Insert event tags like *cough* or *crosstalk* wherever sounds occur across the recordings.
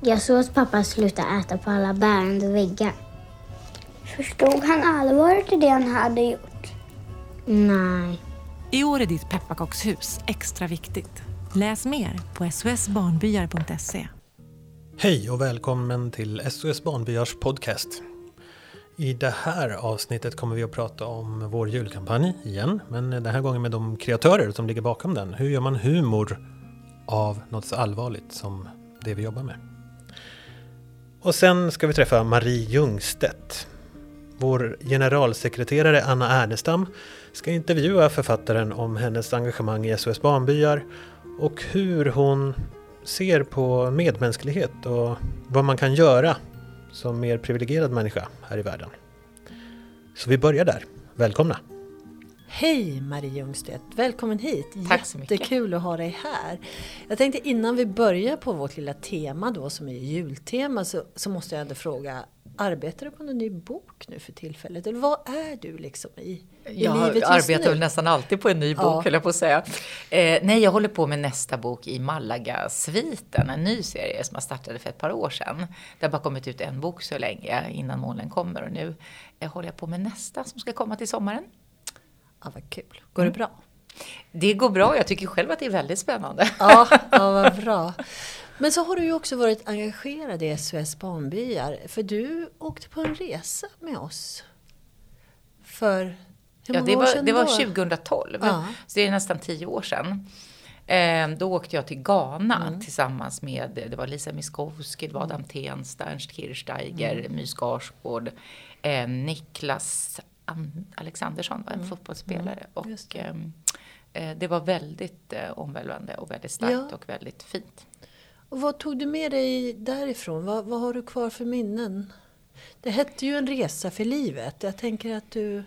Jag såg att pappa slutade äta på alla bärande väggar. Förstod han allvaret i det han hade gjort? Nej. I år är ditt pepparkakshus extra viktigt. Läs mer på sosbarnbyar.se. Hej och välkommen till SOS Barnbyars podcast. I det här avsnittet kommer vi att prata om vår julkampanj igen, men den här gången med de kreatörer som ligger bakom den. Hur gör man humor av något så allvarligt som det vi jobbar med? Och sen ska vi träffa Marie Ljungstedt. Vår generalsekreterare Anna Ernestam ska intervjua författaren om hennes engagemang i SOS Barnbyar och hur hon ser på medmänsklighet och vad man kan göra som mer privilegierad människa här i världen. Så vi börjar där. Välkomna! Hej Marie Ljungstedt, välkommen hit! Tack så mycket. Jättekul att ha dig här. Jag tänkte innan vi börjar på vårt lilla tema då som är jultema så, så måste jag ändå fråga Arbetar du på en ny bok nu för tillfället? Eller vad är du liksom i, i jag livet just arbetar väl nästan alltid på en ny bok, Ja. höll jag på att säga. Eh, nej, jag håller på med nästa bok i Malaga-sviten, en ny serie som jag startade för ett par år sedan. Det har bara kommit ut en bok så länge innan molnen kommer och nu eh, håller jag på med nästa som ska komma till sommaren. Ja, vad kul. Går det bra? Det går bra, jag tycker själv att det är väldigt spännande. Ja, *laughs* ja, vad bra. Men så har du ju också varit engagerad i SOS Barnbyar. För du åkte på en resa med oss. För hur Ja, många det år var, sedan det var då? 2012, Ja. så det är nästan tio år sedan. Eh, då åkte jag till Ghana Mm. tillsammans med, det var Lisa Miskovsky, det var Adam Tensta, Ernst Kirchsteiger, Mm. My Skarsgård, eh, Niklas Alexandersson var en fotbollsspelare. Och Mm. Just det. ehm, eh, det var väldigt eh, omvälvande och väldigt starkt Ja. och väldigt fint. Och vad tog du med dig därifrån? Vad, vad har du kvar för minnen? Det hette ju en resa för livet. Jag tänker att du...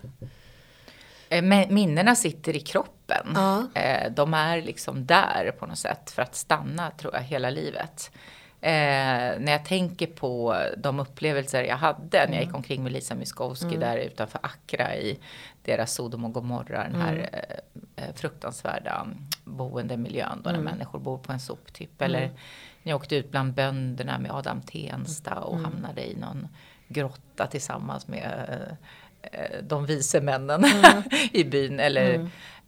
Eh, Minnena sitter i kroppen. Ja. De är liksom där på något sätt för att stanna, tror jag, hela livet. Eh, när jag tänker på de upplevelser jag hade när jag gick omkring med Lisa Miskovsky där utanför Accra i deras Sodom och Gomorra, den här eh, eh, fruktansvärda boendemiljön då när människor bor på en soptipp. Eller när jag åkte ut bland bönderna med Adam Tensta och hamnade i någon grotta tillsammans med eh, eh, de vise männen *laughs* i byn. Eller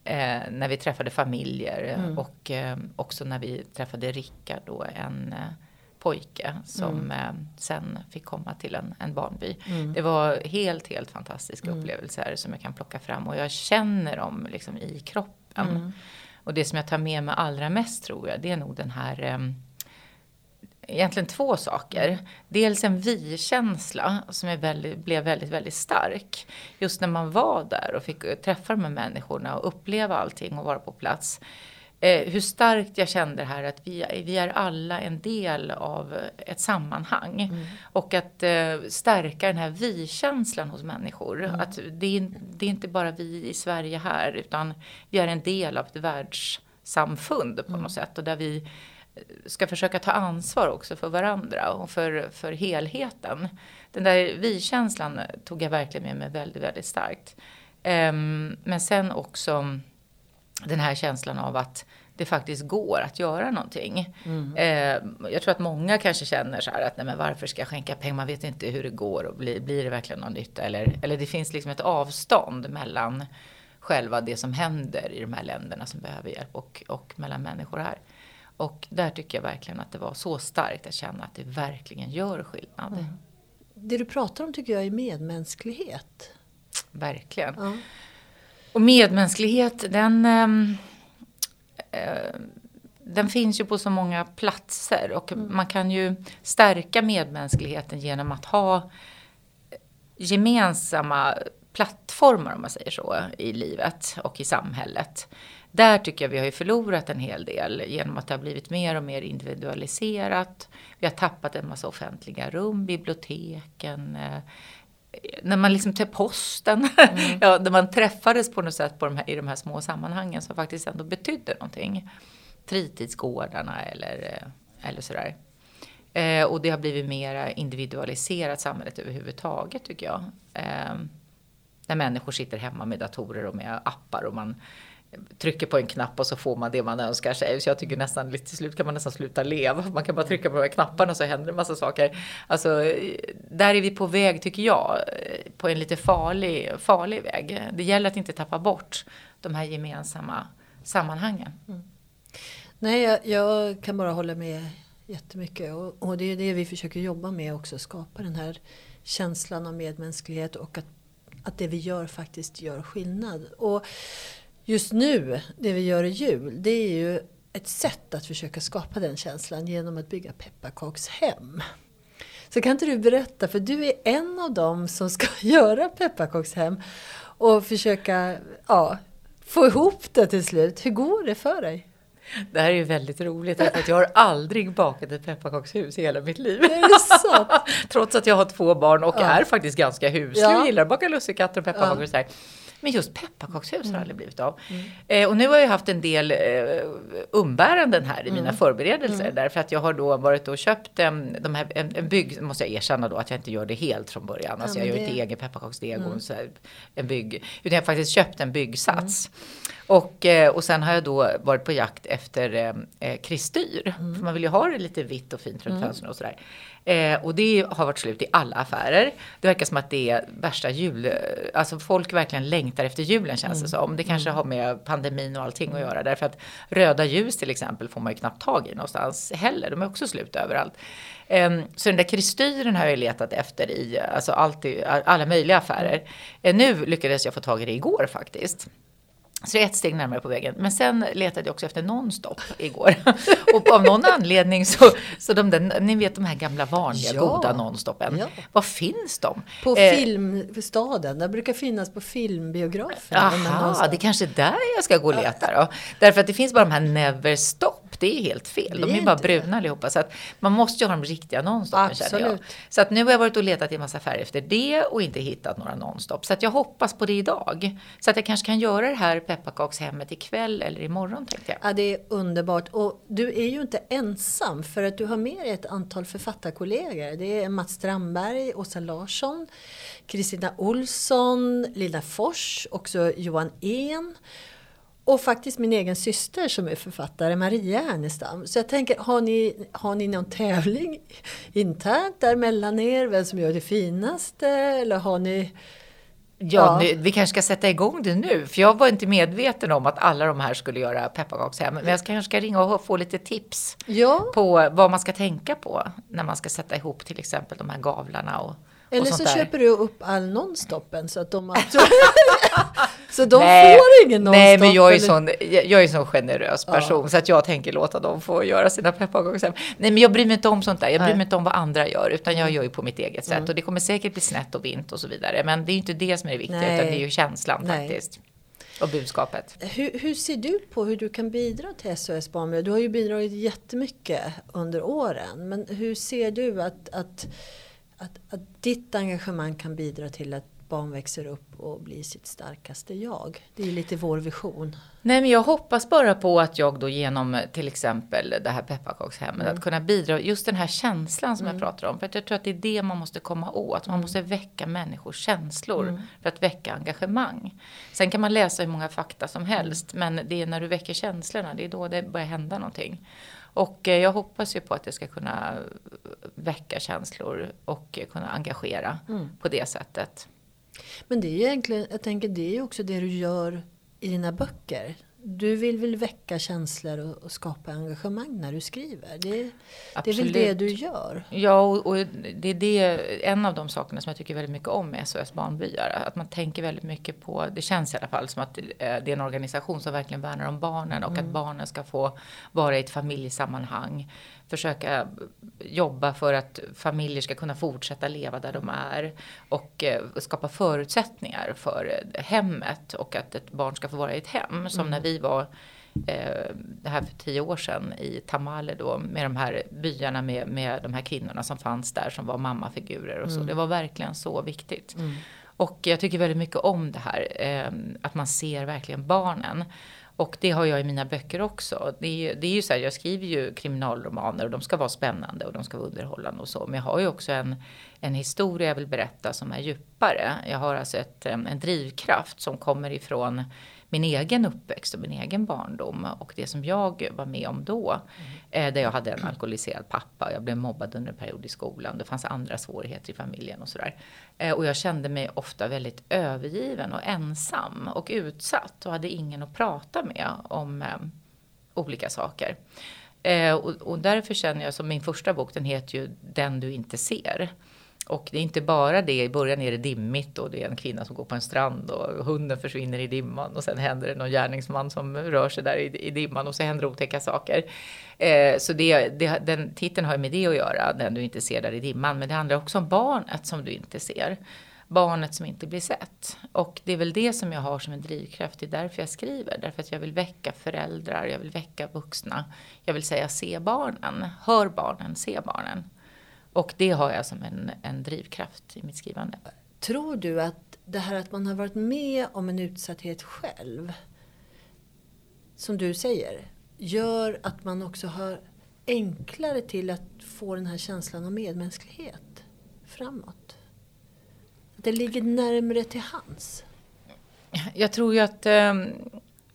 eh, när vi träffade familjer och eh, också när vi träffade Rickard då, en eh, pojke som eh, sen fick komma till en, en barnby. Det var helt, helt fantastiska upplevelser som jag kan plocka fram och jag känner dem liksom i kroppen. Och det som jag tar med mig allra mest tror jag, det är nog den här ehm, egentligen två saker. Dels en vi-känsla som är väldigt, blev väldigt, väldigt stark. Just när man var där och fick eh, träffa de här människorna och uppleva allting och vara på plats. Eh, hur starkt jag kände det här att vi, vi är alla en del av ett sammanhang. Och att eh, stärka den här vi-känslan hos människor. Att det är, det är inte bara vi i Sverige här utan vi är en del av ett världssamfund på något sätt. Och där vi ska försöka ta ansvar också för varandra och för, för helheten. Den där vi-känslan tog jag verkligen med mig väldigt, väldigt starkt. Ehm, men sen också den här känslan av att det faktiskt går att göra någonting. Ehm, jag tror att många kanske känner så här att nej men varför ska jag skänka pengar? Man vet inte hur det går och blir, blir det verkligen någon nytta? Eller, eller det finns liksom ett avstånd mellan själva det som händer i de här länderna som behöver hjälp och, och mellan människor här. Och där tycker jag verkligen att det var så starkt att känna att det verkligen gör skillnad. Det du pratar om tycker jag är medmänsklighet. Verkligen. Ja. Och medmänsklighet, den, ehm, eh, den finns ju på så många platser. Och man kan ju stärka medmänskligheten genom att ha gemensamma plattformar, om man säger så, i livet och i samhället. Där tycker jag vi har ju förlorat en hel del genom att det har blivit mer och mer individualiserat. Vi har tappat en massa offentliga rum, biblioteken, eh, när man liksom till posten, *laughs* ja, när man träffades på något sätt på de här, i de här små sammanhangen som faktiskt ändå betydde någonting. Fritidsgårdarna eller, eh, eller sådär. Eh, och det har blivit mer individualiserat samhället överhuvudtaget tycker jag. Eh, när människor sitter hemma med datorer och med appar och man trycker på en knapp och så får man det man önskar sig. Så jag tycker nästan till slut kan man nästan sluta leva. Man kan bara trycka på de här knapparna så händer det massa saker. Alltså, där är vi på väg tycker jag, på en lite farlig, farlig väg. Det gäller att inte tappa bort de här gemensamma sammanhangen. Mm. Nej, jag, jag, kan bara hålla med jättemycket. Och, och det är det vi försöker jobba med också, skapa den här känslan av medmänsklighet och att, att det vi gör faktiskt gör skillnad. Och just nu, det vi gör i jul, det är ju ett sätt att försöka skapa den känslan genom att bygga pepparkakshem. Så kan inte du berätta, för du är en av dem som ska *laughs* göra pepparkakshem och försöka ja, få ihop det till slut. Hur går det för dig? Det här är ju väldigt roligt för att jag har aldrig bakat ett pepparkakshus i hela mitt liv. *laughs* Trots att jag har två barn och ja. är faktiskt ganska huslig ja. och gillar att baka lussekatter och pepparkakor och så här. Men just pepparkakshus mm. har aldrig blivit av. Mm. Eh, och nu har jag haft en del eh, umbäranden här i mm. mina förberedelser. Mm. Därför att jag har då varit och köpt en, de här, en, en bygg, måste jag erkänna då att jag inte gör det helt från början. Alltså jag gör inte egen pepparkaksdeg och mm. så här, en bygg. Utan jag har faktiskt köpt en byggsats. Mm. Och, eh, och sen har jag då varit på jakt efter eh, eh kristyr. Mm. För man vill ju ha det lite vitt och fint runt mm. fönstren och sådär. Eh, och det har varit slut i alla affärer. Det verkar som att det är värsta jul... Alltså folk verkligen längtar efter julen känns det mm. som. Det kanske har med pandemin och allting att göra. Därför att röda ljus till exempel får man ju knappt tag i någonstans heller. De är också slut överallt. Eh, så den där kristyren har jag letat efter i alltså alltid, alla möjliga affärer. Eh, nu lyckades jag få tag i det igår faktiskt. Så det är ett steg närmare på vägen. Men sen letade jag också efter nonstop igår. *laughs* och av någon anledning så, så de där, ni vet de här gamla vanliga ja. goda nonstoppen. Ja. Var finns de? På eh, Filmstaden, det brukar finnas på filmbiografen. Jaha, det är kanske där jag ska gå och leta då. Därför att det finns bara de här Det är helt fel. De är bara bruna allihopa. Så att man måste ju ha de riktiga jag. Så att nu har jag varit och letat i en massa färger efter det och inte hittat några nonstop. Så att jag hoppas på det idag. Så att jag kanske kan göra det här pepparkakshemmet ikväll eller imorgon tänkte jag. Ja, det är underbart. Och du är ju inte ensam för att du har med dig ett antal författarkollegor. Det är Mats Strandberg, Åsa Larsson, Kristina Olsson, Lilla Fors, också Johan En. Och faktiskt min egen syster som är författare, Maria Ernestam. Så jag tänker, har ni, har ni någon tävling internt där mellan er? Vem som gör det finaste? Eller har ni... Ja, ja. Nu, vi kanske ska sätta igång det nu. För jag var inte medveten om att alla de här skulle göra pepparkakshem. Men jag kanske ska ringa och få lite tips ja. på vad man ska tänka på när man ska sätta ihop till exempel de här gavlarna och eller så där. köper du upp all nonstoppen så att de *laughs* alltså, *laughs* Så de nej, får ingen nonstop? Nej, men jag är, sån, jag är sån generös person ja. så att jag tänker låta dem få göra sina pepparkakshem. Nej, men jag bryr mig inte om sånt där. Jag bryr nej. mig inte om vad andra gör, utan jag mm. gör ju på mitt eget sätt. Mm. Och det kommer säkert bli snett och vint och så vidare. Men det är ju inte det som är det viktiga, nej. utan det är ju känslan faktiskt. Och budskapet. Hur, hur, ser du på hur du kan bidra till SOS Barnmiljö? Du har ju bidragit jättemycket under åren. Men hur ser du att, att att, att ditt engagemang kan bidra till att barn växer upp och blir sitt starkaste jag. Det är lite vår vision. Nej, men jag hoppas bara på att jag då genom till exempel det här pepparkakshemmet, mm. att kunna bidra, just den här känslan som mm. jag pratar om. För att jag tror att det är det man måste komma åt. Man mm. måste väcka människors känslor mm. för att väcka engagemang. Sen kan man läsa hur många fakta som helst, men det är när du väcker känslorna, det är då det börjar hända någonting. Och eh, jag hoppas ju på att det ska kunna väcka känslor och kunna engagera mm. på det sättet. Men det är ju egentligen, jag tänker det är ju också det du gör i dina böcker du vill väl väcka känslor och, och, skapa engagemang när du skriver? Det, det, är väl det du gör? Ja, och, och, det är det, en av de sakerna som jag tycker väldigt mycket om med SOS Barnbyar. Att man tänker väldigt mycket på, det känns i alla fall som att det är en organisation som verkligen värnar om barnen och mm. att barnen ska få vara i ett familjesammanhang försöka jobba för att familjer ska kunna fortsätta leva där de är och eh, skapa förutsättningar för hemmet och att ett barn ska få vara i ett hem. Som mm. när vi var eh, det här för tio år sedan i Tamale då med de här byarna med, med de här kvinnorna som fanns där som var mammafigurer och så. Mm. Det var verkligen så viktigt. Mm. Och jag tycker väldigt mycket om det här, eh, att man ser verkligen barnen. Och det har jag i mina böcker också. Det är, det är ju så här, jag skriver ju kriminalromaner och de ska vara spännande och de ska vara underhållande och så. Men jag har ju också en, en historia jag vill berätta som är djupare. Jag har alltså ett, en drivkraft som kommer ifrån min egen uppväxt och min egen barndom och det som jag var med om då. Mm. där jag hade en alkoholiserad pappa och jag blev mobbad under en period i skolan. Det fanns andra svårigheter i familjen och sådär. Eh, och jag kände mig ofta väldigt övergiven och ensam och utsatt och hade ingen att prata med om eh, olika saker. Och, och därför känner jag som min första bok, den heter ju Den du inte ser. Och det är inte bara det, i början är det dimmigt och det är en kvinna som går på en strand och hunden försvinner i dimman och sen händer det någon gärningsman som rör sig där i, i dimman och så händer otäcka saker. Eh, så det, det, den titeln har ju med det att göra, den du inte ser där i dimman. Men det handlar också om barnet som du inte ser. Barnet som inte blir sett. Och det är väl det som jag har som en drivkraft, det är därför jag skriver. Därför att jag vill väcka föräldrar, jag vill väcka vuxna. Jag vill säga se barnen, hör barnen, se barnen. Och det har jag som en, en drivkraft i mitt skrivande. Tror du att det här att man har varit med om en utsatthet själv, som du säger, gör att man också har enklare till att få den här känslan av medmänsklighet framåt? Att det ligger närmre till hands? Jag tror ju att eh,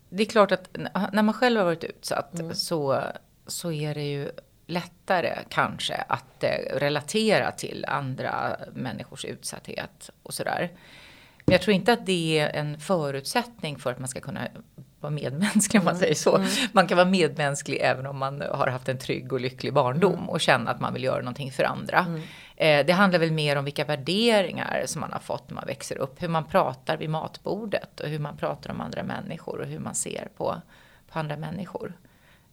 det är klart att när man själv har varit utsatt mm. så, så är det ju lättare kanske att eh, relatera till andra människors utsatthet och sådär. Men jag tror inte att det är en förutsättning för att man ska kunna vara medmänsklig om man mm. säger så. Mm. Man kan vara medmänsklig även om man har haft en trygg och lycklig barndom mm. och känna att man vill göra någonting för andra. Mm. Eh, det handlar väl mer om vilka värderingar som man har fått när man växer upp. Hur man pratar vid matbordet och hur man pratar om andra människor och hur man ser på, på andra människor.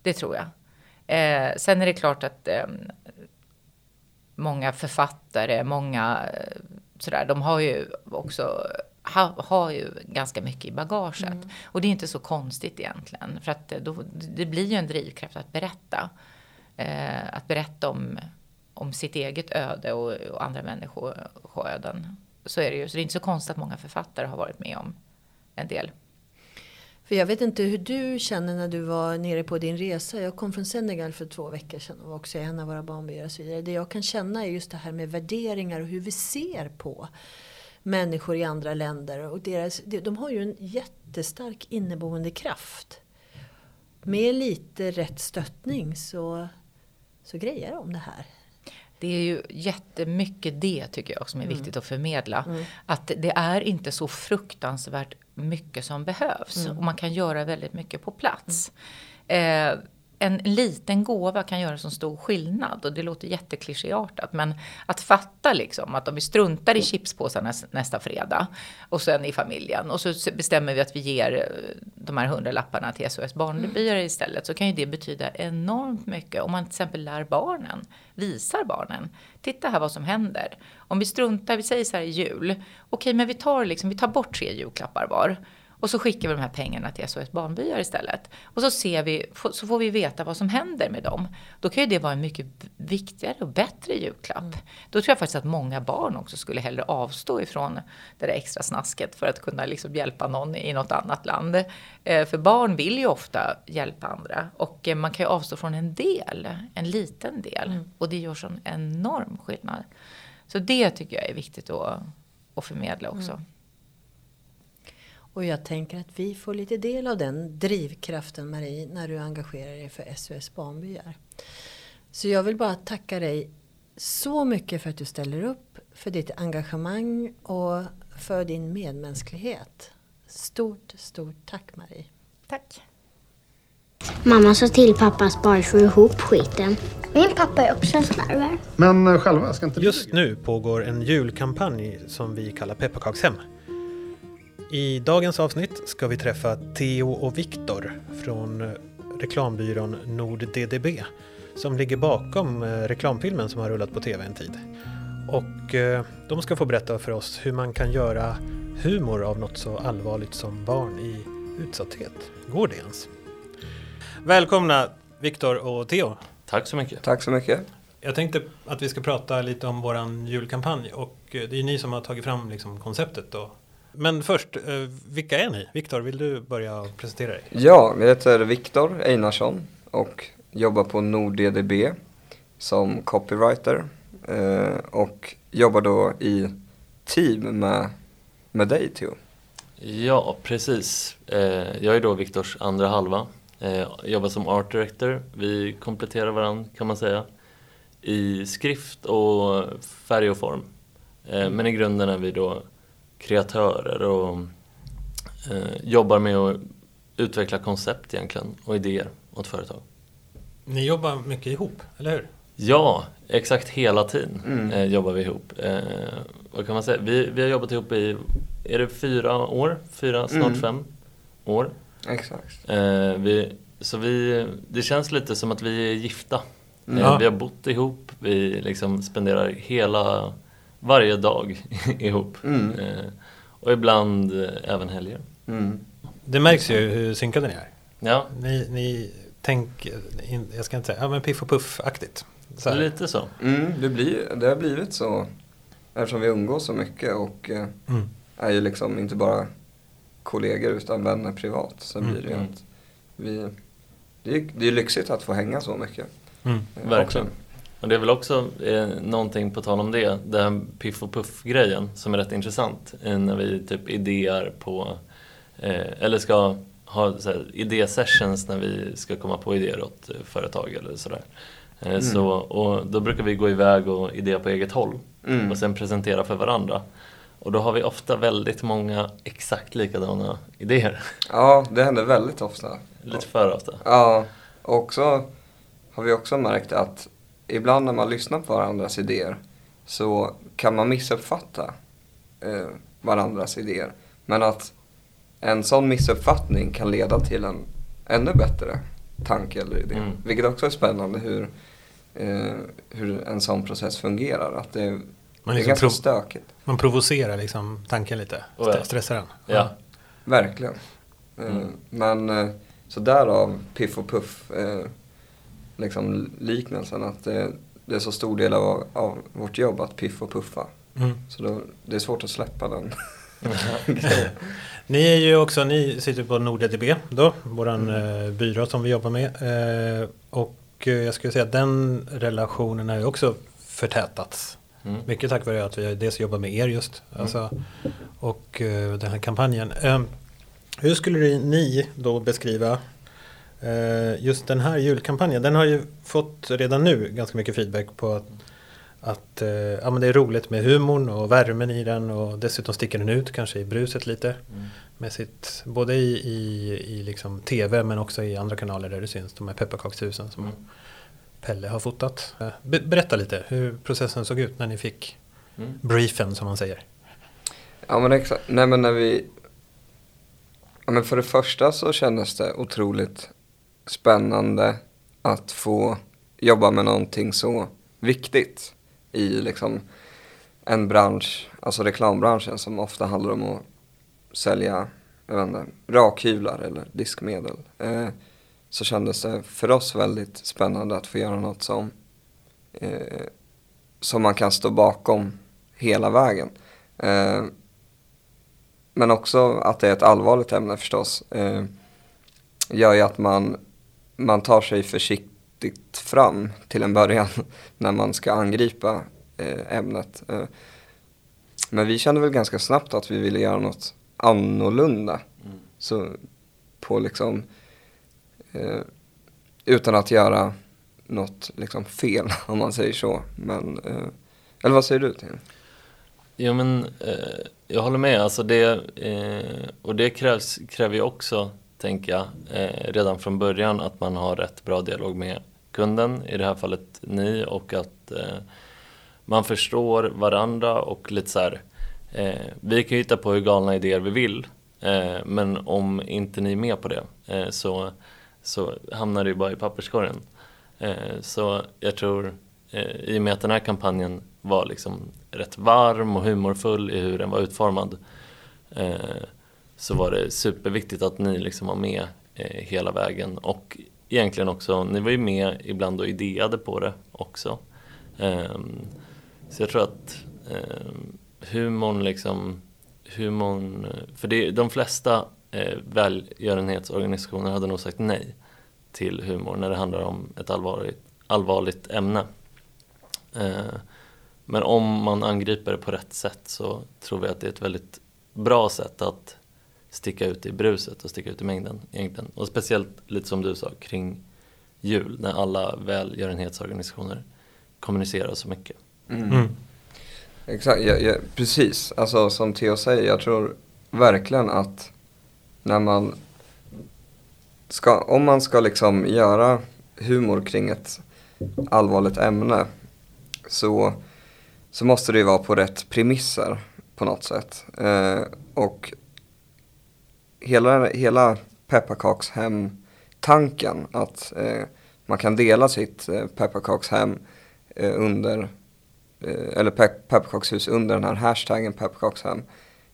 Det tror jag. Eh, sen är det klart att eh, många författare, många eh, sådär, de har ju också ha, har ju ganska mycket i bagaget. Mm. Och det är inte så konstigt egentligen. För att då, det blir ju en drivkraft att berätta. Eh, att berätta om, om sitt eget öde och, och andra människoöden. Så är det ju. Så det är inte så konstigt att många författare har varit med om en del. För jag vet inte hur du känner när du var nere på din resa. Jag kom från Senegal för två veckor sedan och var också en av våra barnbyar och så vidare. Det jag kan känna är just det här med värderingar och hur vi ser på människor i andra länder. Och deras, de har ju en jättestark inneboende kraft. Med lite rätt stöttning så, så grejer de det här. Det är ju jättemycket det tycker jag som är mm. viktigt att förmedla. Mm. Att det är inte så fruktansvärt mycket som behövs. Mm. Och man kan göra väldigt mycket på plats. Eh, en liten gåva kan göra så stor skillnad och det låter jätteklichéartat men att fatta liksom att om vi struntar i chipspåsarna nästa fredag och sen i familjen och så bestämmer vi att vi ger eh, de här hundralapparna till SOS Barnbyar istället så kan ju det betyda enormt mycket om man till exempel lär barnen, visar barnen. Titta här vad som händer. Om vi struntar, vi säger så här i jul, okej men vi tar, liksom, vi tar bort tre julklappar var. Och så skickar vi de här pengarna till SOS Barnbyar istället. Och så, ser vi, så får vi veta vad som händer med dem. Då kan ju det vara en mycket viktigare och bättre julklapp. Mm. Då tror jag faktiskt att många barn också skulle hellre avstå ifrån det där extra snasket för att kunna liksom hjälpa någon i något annat land. Eh, för barn vill ju ofta hjälpa andra och eh, man kan ju avstå från en del, en liten del. Mm. Och det gör sån enorm skillnad. Så det tycker jag är viktigt att, att förmedla också. Mm. Och jag tänker att vi får lite del av den drivkraften Marie när du engagerar dig för SOS Barnbyar. Så jag vill bara tacka dig så mycket för att du ställer upp, för ditt engagemang och för din medmänsklighet. Stort, stort tack Marie. Tack. Mamma sa till pappa att bara slå ihop skiten. Min pappa är också en slarver. Men eh, själva, ska inte Just nu pågår en julkampanj som vi kallar Pepparkakshem. I dagens avsnitt ska vi träffa Theo och Viktor från reklambyrån NordDDB som ligger bakom eh, reklamfilmen som har rullat på tv en tid. Och eh, de ska få berätta för oss hur man kan göra humor av något så allvarligt som barn i utsatthet. Går det ens? Välkomna Viktor och Theo. Tack så mycket. Tack så mycket. Jag tänkte att vi ska prata lite om våran julkampanj och eh, det är ni som har tagit fram liksom konceptet och men först, eh, vilka är ni? Viktor, vill du börja presentera dig? Ja, jag heter Viktor Einarsson och jobbar på NordDDB som copywriter eh, och jobbar då i team med, med dig Theo. Ja, precis. Eh, jag är då Viktors andra halva. Eh, jobbar som art director. Vi kompletterar varandra kan man säga. I skrift och färg och form. Men i grunden är vi då kreatörer och eh, jobbar med att utveckla koncept egentligen och idéer åt företag. Ni jobbar mycket ihop, eller hur? Ja, exakt hela tiden Mm. eh, jobbar vi ihop. Eh, vad kan man säga? Vi, vi har jobbat ihop i, är det fyra år? Fyra, snart Mm. fem år. Exakt. Eh, vi, så vi, det känns lite som att vi är gifta. Mm. Eh, Ja. Vi har bott ihop, vi liksom spenderar hela, varje dag *laughs* ihop. Mm. Eh, och ibland eh, även helger. Mm. Det märks ju hur synkade ni är. Ja, Ni, ni tänker, jag ska inte säga, ja men piff och puff-aktigt. Så här. lite så. Mm, det, blir, det har blivit så eftersom vi umgås så mycket och eh, Mm. är ju liksom inte bara kollegor utan vänner privat. Så Mm. blir det ju Mm. att vi, det är det är lyxigt att få hänga så mycket. Mm. Verkligen. också. Och det är väl också eh, någonting på tal om det, den här piff och puff-grejen som är rätt intressant eh, när vi typ idéer på, eh, eller ska ha så här, idésessions när vi ska komma på idéer åt eh, företag eller sådär. Eh, Mm. så, och då brukar vi gå iväg och idéer på eget håll Mm. och sen presentera för varandra. Och då har vi ofta väldigt många exakt likadana idéer. Ja, det händer väldigt ofta. Lite för ofta. Ja, och så har vi också märkt att ibland när man lyssnar på varandras idéer så kan man missuppfatta eh, varandras idéer. Men att en sån missuppfattning kan leda till en ännu bättre tanke eller idé. Mm. Vilket också är spännande hur, eh, hur en sån process fungerar. Att det, det är liksom ganska prov- stökigt. Man provocerar liksom tanken lite, Oh ja. St- stressar den. Ja. Verkligen. Eh, Mm. Men eh, så därav Piff och Puff eh, liksom liknelsen att det, det är så stor del av, av vårt jobb att piff och puffa. Mm. Så då, det är svårt att släppa den. *laughs* Ni är ju också, ni sitter på NordEDB då, våran eh, byrå som vi jobbar med. Eh, och eh, jag skulle säga att den relationen har ju också förtätats. Mm. Mycket tack vare att vi dels jobbar med er just. Alltså, och eh, den här kampanjen. Hur skulle ni då beskriva just den här julkampanjen? Den har ju fått redan nu ganska mycket feedback på att, att eh, ja, men det är roligt med humorn och värmen i den och dessutom sticker den ut kanske i bruset lite. Mm. Med sitt, både i, i, i liksom tv men också i andra kanaler där det syns, de här pepparkakshusen som Mm. Pelle har fotat. Eh, Be, berätta lite hur processen såg ut när ni fick Mm. briefen som man säger. Ja men exakt. Nej men när vi... Ja men för det första så kändes det otroligt spännande att få jobba med någonting så viktigt i liksom en bransch, alltså reklambranschen som ofta handlar om att sälja, jag vet inte, rakhyvlar eller diskmedel. Eh, så kändes det för oss väldigt spännande att få göra något som, eh, som man kan stå bakom hela vägen. Eh, men också att det är ett allvarligt ämne förstås. Eh, gör ju att man, man tar sig försiktigt fram till en början *laughs* när man ska angripa eh, ämnet. Eh, men vi kände väl ganska snabbt att vi ville göra något annorlunda. Mm. Så på liksom, eh, utan att göra något liksom fel *laughs* om man säger så. Men, eh, eller vad säger du Tim? Jo men eh, jag håller med, alltså det, och det krävs, kräver ju också, tänker jag, eh, redan från början att man har rätt bra dialog med kunden, i det här fallet ni, och att eh, man förstår varandra och lite så här, eh, vi kan ju hitta på hur galna idéer vi vill, eh, men om inte ni är med på det eh, så, så hamnar det ju bara i papperskorgen. Eh, så jag tror, eh, i och med att den här kampanjen var liksom rätt varm och humorfull i hur den var utformad eh, så var det superviktigt att ni liksom var med eh, hela vägen och egentligen också, ni var ju med ibland och idéade på det också. Eh, så jag tror att eh, humorn liksom, humorn, för det, de flesta eh, välgörenhetsorganisationer hade nog sagt nej till humor när det handlar om ett allvarligt, allvarligt ämne. Eh, men om man angriper det på rätt sätt så tror vi att det är ett väldigt bra sätt att sticka ut i bruset och sticka ut i mängden egentligen. Och speciellt lite som du sa kring jul när alla välgörenhetsorganisationer kommunicerar så mycket. Mm. Mm. Exakt, ja, ja, precis. Alltså som Theo säger, jag tror verkligen att när man ska, om man ska liksom göra humor kring ett allvarligt ämne så, så måste det ju vara på rätt premisser på något sätt. Eh, och hela, hela pepparkakshem-tanken att eh, man kan dela sitt eh, pepparkakshem eh, under eh, eller pe pepparkakshus under den här hashtaggen pepparkakshem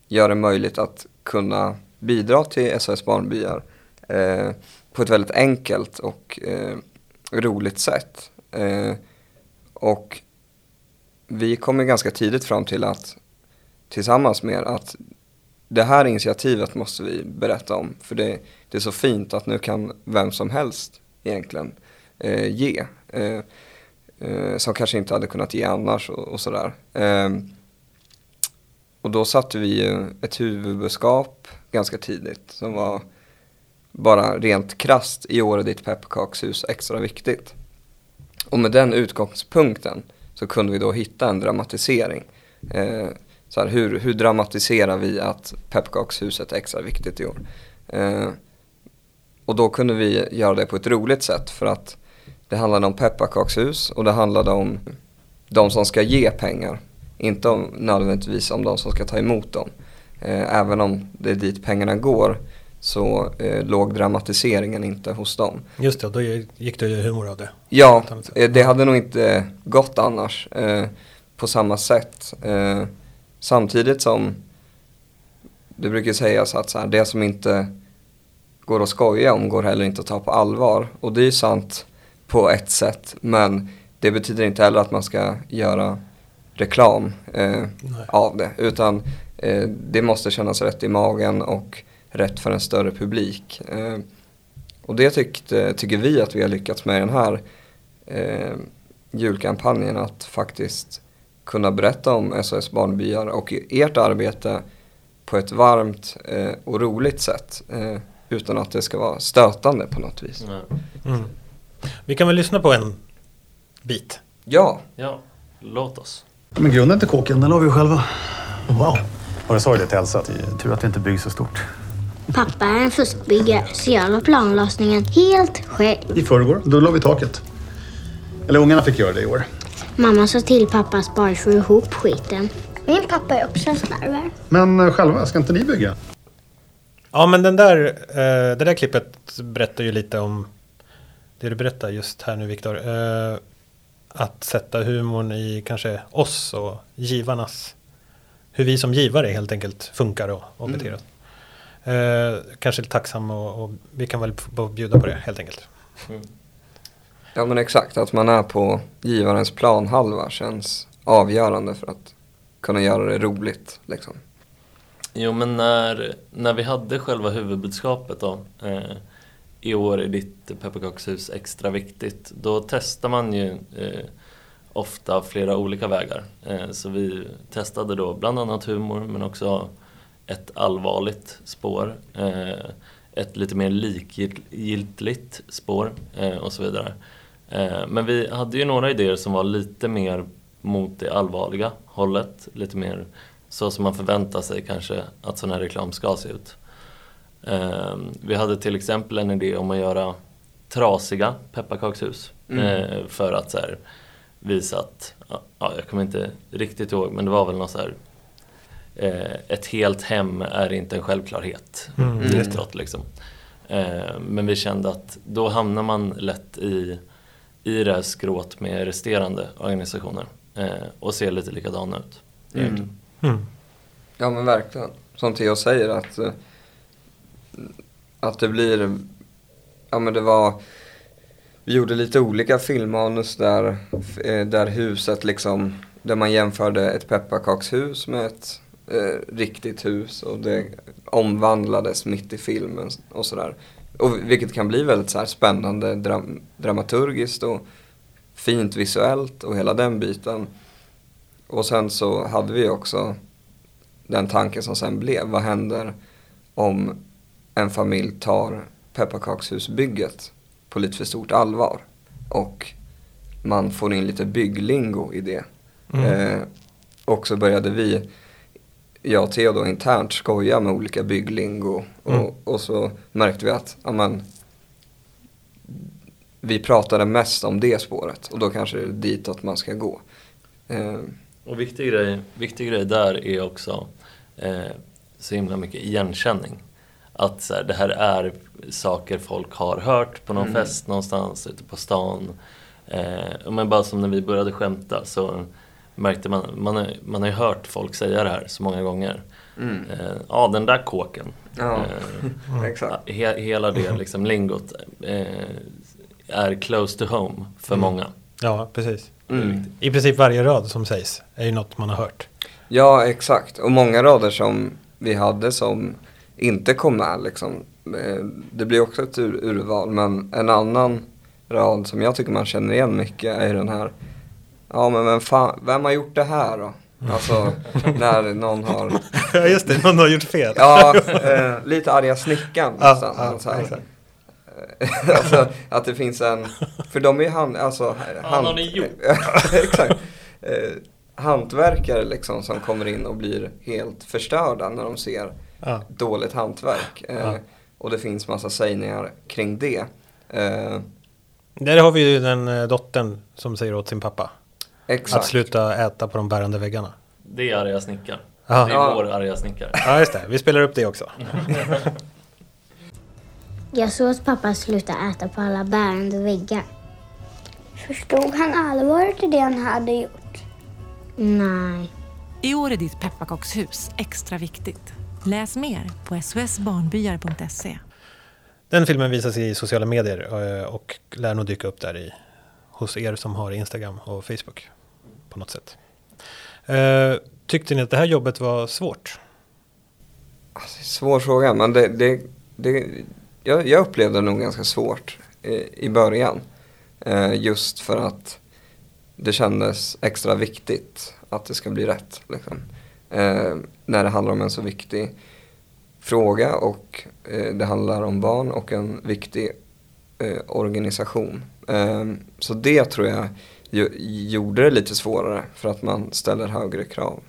gör det möjligt att kunna bidra till SOS Barnbyar eh, på ett väldigt enkelt och eh, roligt sätt. Eh, och vi kom ganska tidigt fram till att tillsammans med att det här initiativet måste vi berätta om för det, det är så fint att nu kan vem som helst egentligen eh, ge. Eh, eh, som kanske inte hade kunnat ge annars och, och sådär. Eh, och då satte vi ju ett huvudbudskap ganska tidigt som var bara rent krast i år är ditt pepparkakshus extra viktigt. Och med den utgångspunkten så kunde vi då hitta en dramatisering. Eh, Eh, så här, hur, hur dramatiserar vi att pepparkakshuset är extra viktigt i år? Eh, och då kunde vi göra det på ett roligt sätt för att det handlade om pepparkakshus och det handlade om de som ska ge pengar. Inte om, nödvändigtvis om de som ska ta emot dem. Eh, även om det är dit pengarna går så eh, låg dramatiseringen inte hos dem. Just det, då gick det ju humor av det. Ja, eh, det hade nog inte gått annars eh, på samma sätt. Samtidigt som det brukar sägas att så här, det som inte går att skoja om går heller inte att ta på allvar. Och det är ju sant på ett sätt, men det betyder inte heller att man ska göra reklam eh, av det. Utan eh, det måste kännas rätt i magen och rätt för en större publik. Eh, och det tyckte, tycker vi att vi har lyckats med i den här eh, julkampanjen. Att faktiskt kunna berätta om SOS Barnbyar och ert arbete på ett varmt eh, och roligt sätt. Eh, utan att det ska vara stötande på något vis. Mm. Vi kan väl lyssna på en bit? Ja. Ja, låt oss. Men grunden till kåken, den la vi själva. Wow. Var det sorgligt till Elsa? Tur att det inte byggs så stort. Pappa är en fuskbyggare så jag la planlösningen helt själv. I förrgår, då la vi taket. Eller ungarna fick göra det i år. Mamma sa till pappa sparsor ihop skiten. Min pappa är också en slarver. Men eh, själva, ska inte ni bygga? Ja, men den där, eh, det där klippet berättar ju lite om det du berättar just här nu Viktor. Eh, att sätta humorn i kanske oss och givarnas, hur vi som givare helt enkelt funkar och, och Mm. beter oss. Eh, kanske lite tacksam och, och vi kan väl bjuda på det helt enkelt. Ja men exakt, att man är på givarens planhalva känns avgörande för att kunna göra det roligt. Liksom. Jo men när, när vi hade själva huvudbudskapet då eh, I år är ditt pepparkakshus extra viktigt Då testar man ju eh, ofta flera olika vägar eh, Så vi testade då bland annat humor men också ett allvarligt spår eh, Ett lite mer likgiltigt spår eh, och så vidare men vi hade ju några idéer som var lite mer mot det allvarliga hållet Lite mer så som man förväntar sig kanske att sån här reklam ska se ut. Eh, vi hade till exempel en idé om att göra trasiga pepparkakshus. Mm. Eh, för att så här, visa att, ja, jag kommer inte riktigt ihåg, men det var väl något så här eh, ett helt hem är inte en självklarhet Mm, det. utåt liksom. Eh, men vi kände att då hamnar man lätt i, i det här skrået med resterande organisationer eh, och ser lite likadana ut. egentligen. Mm. Ja men verkligen. Som Theo säger att, eh, att det blir, ja men det var, vi gjorde lite olika filmmanus där, eh, där huset liksom, där man jämförde ett pepparkakshus med ett eh, riktigt hus och det omvandlades mitt i filmen och sådär. Och vilket kan bli väldigt så spännande dram, dramaturgiskt och fint visuellt och hela den biten. Och sen så hade vi också den tanken som sen blev, vad händer om en familj tar pepparkakshusbygget på lite för stort allvar. Och man får in lite bygglingo i det. Mm. Eh, och så började vi, jag och Theo då internt, skoja med olika bygglingo. Och, Mm. och så märkte vi att, ja men, vi pratade mest om det spåret. Och då kanske det är ditåt man ska gå. Eh, Och viktig grej, viktig grej där är också eh, så himla mycket igenkänning. Att så här, det här är saker folk har hört på någon Mm. fest någonstans ute på stan. Eh, men bara som när vi började skämta så märkte man, man, har- man har ju hört folk säga det här så många gånger. mm. Eh, ja, den där kåken. Ja, Eh, *laughs* exakt. he, hela det *laughs* liksom lingot eh, är close to home för Mm. många. Ja, precis. Mm. I princip varje rad som sägs är ju något man har hört. Ja, exakt. Och många rader som vi hade som inte kom med liksom. eh, Det blir också ett ur urval. Men en annan rad som jag tycker man känner igen mycket är den här. Ja, men vem, fan, vem har gjort det här då? Alltså, när någon har... *laughs* Ja, just det. Någon har gjort fel. Ja, eh, lite arga snickaren Ja, nästan. ja, så här. exakt. *laughs* alltså, att det finns en... För de är ju han, alltså... Han har ni gjort. *laughs* exakt. Eh, hantverkare liksom som kommer in och blir helt förstörda när de ser Ja. dåligt hantverk. Eh, Ja. Och det finns massa sägningar kring det. Eh, Där har vi ju den eh, dottern som säger åt sin pappa. Exakt. Att sluta äta på de bärande väggarna. Det är arga snickaren. Ja. Det är Ja. vår arga snickare. Ja, just det. Vi spelar upp det också. *laughs* Jag såg att pappa sluta äta på alla bärande väggar. Förstod han allvaret i det han hade gjort? Nej. I år är ditt pepparkakshus extra viktigt. Läs mer på sosbarnbyar.se. Den filmen visas i sociala medier eh, och lär nog dyka upp där i, hos er som har Instagram och Facebook på något sätt. Eh, tyckte ni att det här jobbet var svårt? Alltså, svår fråga, men det, det, det, jag, jag upplevde det nog ganska svårt i, i början. Eh, just för att det kändes extra viktigt att det ska bli rätt. Liksom. Eh, när det handlar om en så viktig fråga och eh, det handlar om barn och en viktig eh, organisation. Eh, så det tror jag gjorde det lite svårare för att man ställer högre krav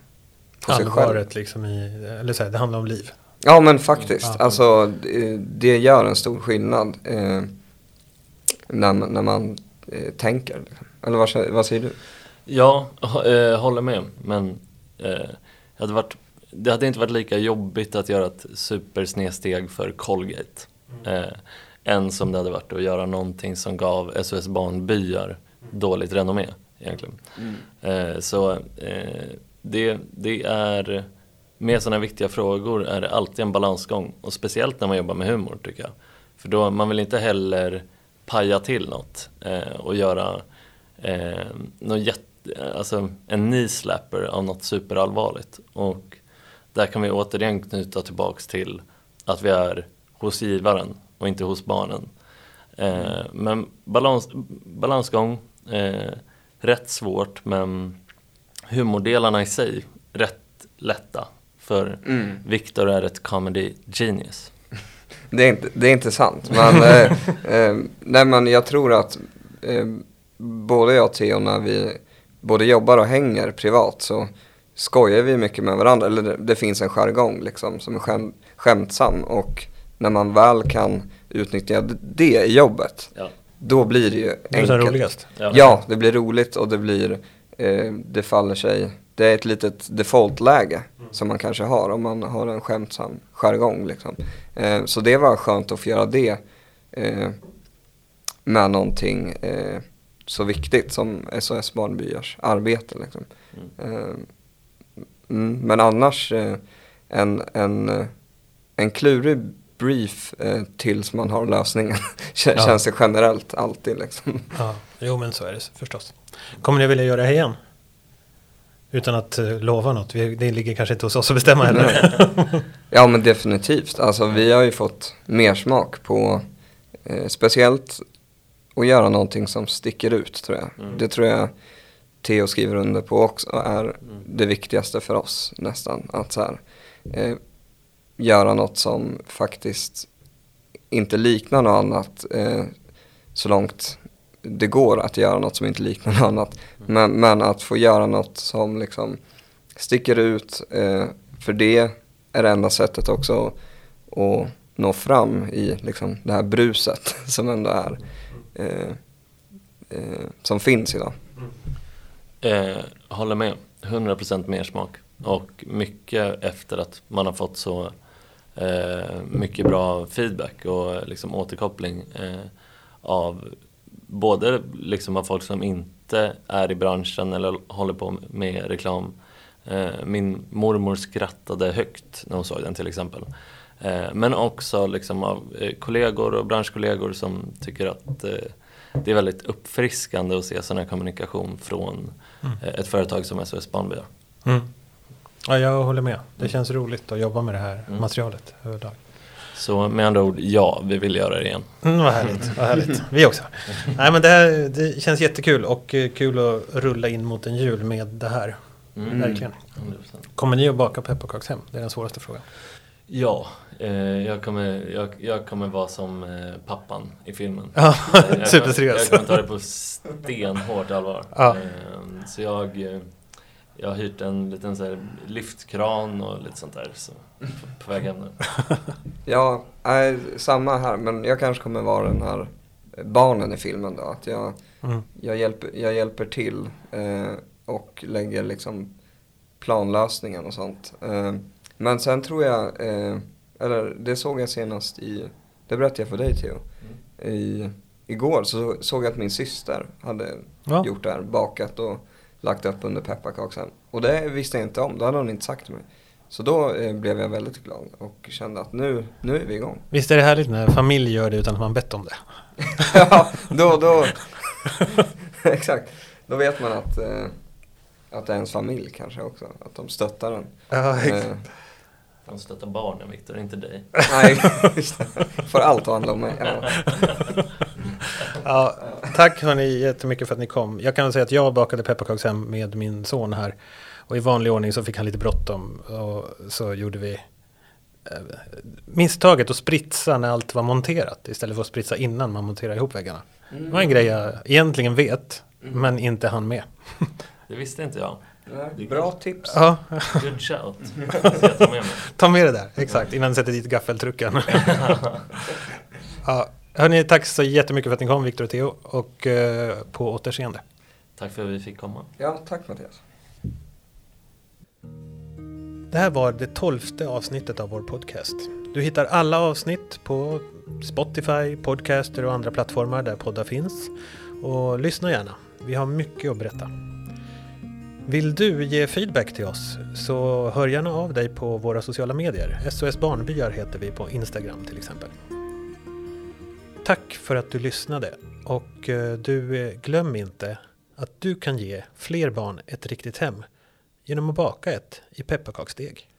på sig själv. Allvaret liksom i, eller så här, det handlar om liv. Ja men faktiskt. Ja. Alltså det, gör en stor skillnad eh, när, man- när man eh, tänker. liksom. Eller vad, vad säger du? Ja, eh, håller med. Men eh, det, hade varit, det hade inte varit lika jobbigt att göra ett supersnedsteg för Colgate. Eh, än som det hade varit att göra någonting som gav SOS Barnbyar dåligt renommé egentligen. Eh, så eh, det, det är, med sådana viktiga frågor är det alltid en balansgång. Och speciellt när man jobbar med humor tycker jag. För då, man vill inte heller paja till något eh, och göra eh, något jätte, alltså en knee-slapper av något superallvarligt. Och där kan vi återigen knyta tillbaks till att vi är hos givaren och inte hos barnen. Eh, men balans, balansgång, eh, rätt svårt men humordelarna i sig rätt lätta. För Mm. Viktor är ett comedy genius. *laughs* Det är inte, det är inte sant. Men, eh, *laughs* eh, nej, men jag tror att eh, både jag och Theo när vi både jobbar och hänger privat så skojar vi mycket med varandra. Eller det, det finns en jargong liksom som är skäm, skämtsam. Och när man väl kan utnyttja det i jobbet Ja. Då blir det ju Det är så enkelt. roligast. Ja. det blir roligt och det blir, eh, det faller sig, det är ett litet defaultläge som man kanske har om man har en skämtsam jargong liksom. Eh, så det var skönt att få göra det eh, med någonting eh, så viktigt som SOS Barnbyars arbete liksom. Eh, mm, men annars eh, en, en, en klurig brief eh, tills man har lösningen *laughs* Kän- Ja. känns det generellt alltid liksom. *laughs* Ja, jo men så är det förstås. Kommer ni vilja göra det här igen? Utan att eh, lova något. Vi, det ligger kanske inte hos oss att bestämma heller. *laughs* Ja men definitivt. Alltså vi har ju fått mer smak på eh, speciellt att göra någonting som sticker ut tror jag. Mm. Det tror jag Theo skriver under på också är det viktigaste för oss nästan. Att så här, eh, göra något som faktiskt inte liknar något annat eh, så långt det går att göra något som inte liknar något annat. Men, men att få göra något som liksom sticker ut, eh, för det är det enda sättet också att nå fram i liksom det här bruset *laughs* som ändå är, eh, eh, som finns idag. Eh, håller med. 100% mer smak. Och mycket efter att man har fått så mycket bra feedback och liksom återkoppling eh, av både liksom av folk som inte är i branschen eller håller på med reklam. Eh, min mormor skrattade högt när hon såg den till exempel. Eh, men också liksom av eh, kollegor och branschkollegor som tycker att eh, det är väldigt uppfriskande att se sån här kommunikation från Mm. eh, ett företag som SOS Barnbyar. Mm. Ja, jag håller med. Det känns roligt att jobba med det här Mm. materialet överlag. Så med andra ord, ja, vi vill göra det igen. Mm, vad härligt, vad härligt. Vi också. *laughs* Nej men det, här, det känns jättekul och eh, kul att rulla in mot en jul med det här. Mm. Verkligen. 100%. Kommer ni att baka pepparkakshem? Det är den svåraste frågan. Ja, eh, jag, kommer, jag, jag kommer vara som eh, pappan i filmen. Ja, Eh, jag, kommer, *laughs* superseriös. jag kommer ta det på stenhårt allvar. Ja. Eh, så jag, eh, jag har hyrt en liten så här lyftkran och lite sånt där så, på, väg hem nu. *laughs* Ja, nej, samma här, men jag kanske kommer vara den här barnen i filmen då. Att jag, Mm. jag, hjälper, jag hjälper till eh, och lägger liksom planlösningen och sånt. Eh, men sen tror jag, eh, eller det såg jag senast i, det berättade jag för dig Theo. I, igår så såg jag att min syster hade Ja. gjort det här, bakat och lagt upp under pepparkakan. Och det visste jag inte om, det hade hon inte sagt till mig. Så då eh, blev jag väldigt glad och kände att nu, nu är vi igång. Visst är det härligt när familj gör det utan att man bett om det? *laughs* ja, *laughs* då, då, *laughs* exakt. Då vet man att, eh, att det är ens familj kanske också, att de stöttar en. Ja, Eh, exakt. De stöttar barnen Viktor, inte dig. nej, just det. Får allt handla om mig. Ja. Ja, tack hörni jättemycket för att ni kom. Jag kan säga att jag bakade pepparkakshem med min son här. Och i vanlig ordning så fick han lite bråttom. Och så gjorde vi eh, misstaget att spritsa när allt var monterat. Istället för att spritsa innan man monterar ihop väggarna. Det var en grej jag egentligen vet. Men inte han med. *laughs* Det visste inte jag. Bra tips. Ja, Good shout. *laughs* Ta med mig? ta med det där. Exakt, innan du sätter dit gaffeltrucken. *laughs* ja, hörni, tack så jättemycket för att ni kom, Viktor och Theo. Och eh, på återseende. Tack för att vi fick komma. Ja, tack Mattias. Det här var det tolfte avsnittet av vår podcast. Du hittar alla avsnitt på Spotify, Podcaster och andra plattformar där poddar finns. Och lyssna gärna. Vi har mycket att berätta. Vill du ge feedback till oss så hör gärna av dig på våra sociala medier. SOS Barnbyar heter vi på Instagram till exempel. Tack för att du lyssnade och eh, du eh, glöm inte att du kan ge fler barn ett riktigt hem genom att baka ett i pepparkaksdeg.